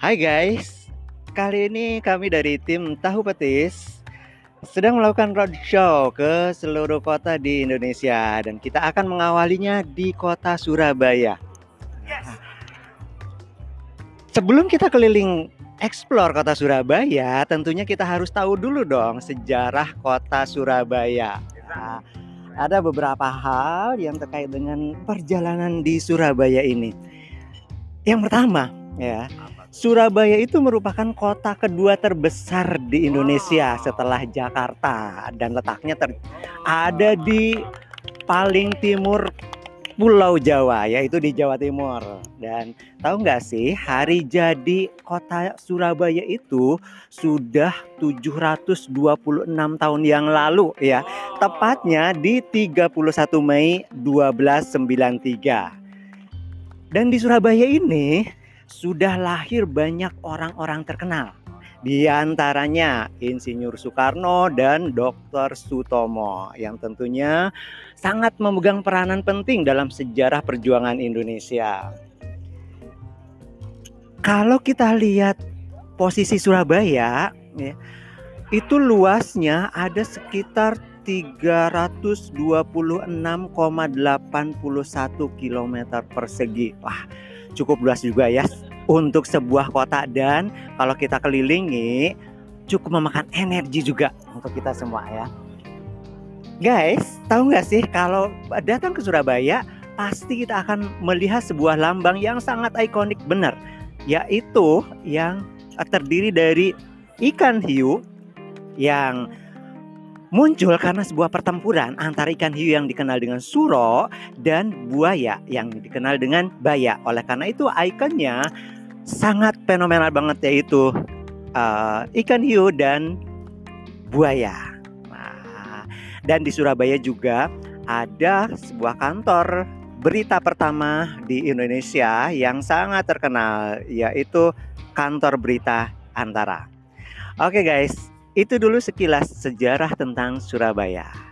Hai guys, kali ini kami dari tim Tahu Petis sedang melakukan roadshow ke seluruh kota di Indonesia dan kita akan mengawalinya di kota Surabaya. Sebelum kita keliling explore kota Surabaya, tentunya kita harus tahu dulu dong sejarah kota Surabaya. Nah, ada beberapa hal yang terkait dengan perjalanan di Surabaya ini. Yang pertama, ya, Surabaya itu merupakan kota kedua terbesar di Indonesia setelah Jakarta dan letaknya ter ada di paling timur Pulau Jawa yaitu di Jawa Timur. Dan tahu nggak sih hari jadi kota Surabaya itu sudah 726 tahun yang lalu ya. Tepatnya di 31 Mei 1293 dan di Surabaya ini sudah lahir banyak orang-orang terkenal. Di antaranya Insinyur Soekarno dan Dr. Sutomo yang tentunya sangat memegang peranan penting dalam sejarah perjuangan Indonesia. Kalau kita lihat posisi Surabaya, ya, itu luasnya ada sekitar 326,81 km persegi. Wah, cukup luas juga ya untuk sebuah kota dan kalau kita kelilingi cukup memakan energi juga untuk kita semua ya. Guys, tahu nggak sih kalau datang ke Surabaya pasti kita akan melihat sebuah lambang yang sangat ikonik benar, yaitu yang terdiri dari ikan hiu yang muncul karena sebuah pertempuran antara ikan hiu yang dikenal dengan suro dan buaya yang dikenal dengan baya. Oleh karena itu ikonnya sangat fenomenal banget yaitu uh, ikan hiu dan buaya. Nah, dan di Surabaya juga ada sebuah kantor berita pertama di Indonesia yang sangat terkenal yaitu kantor berita Antara. Oke guys, itu dulu sekilas sejarah tentang Surabaya.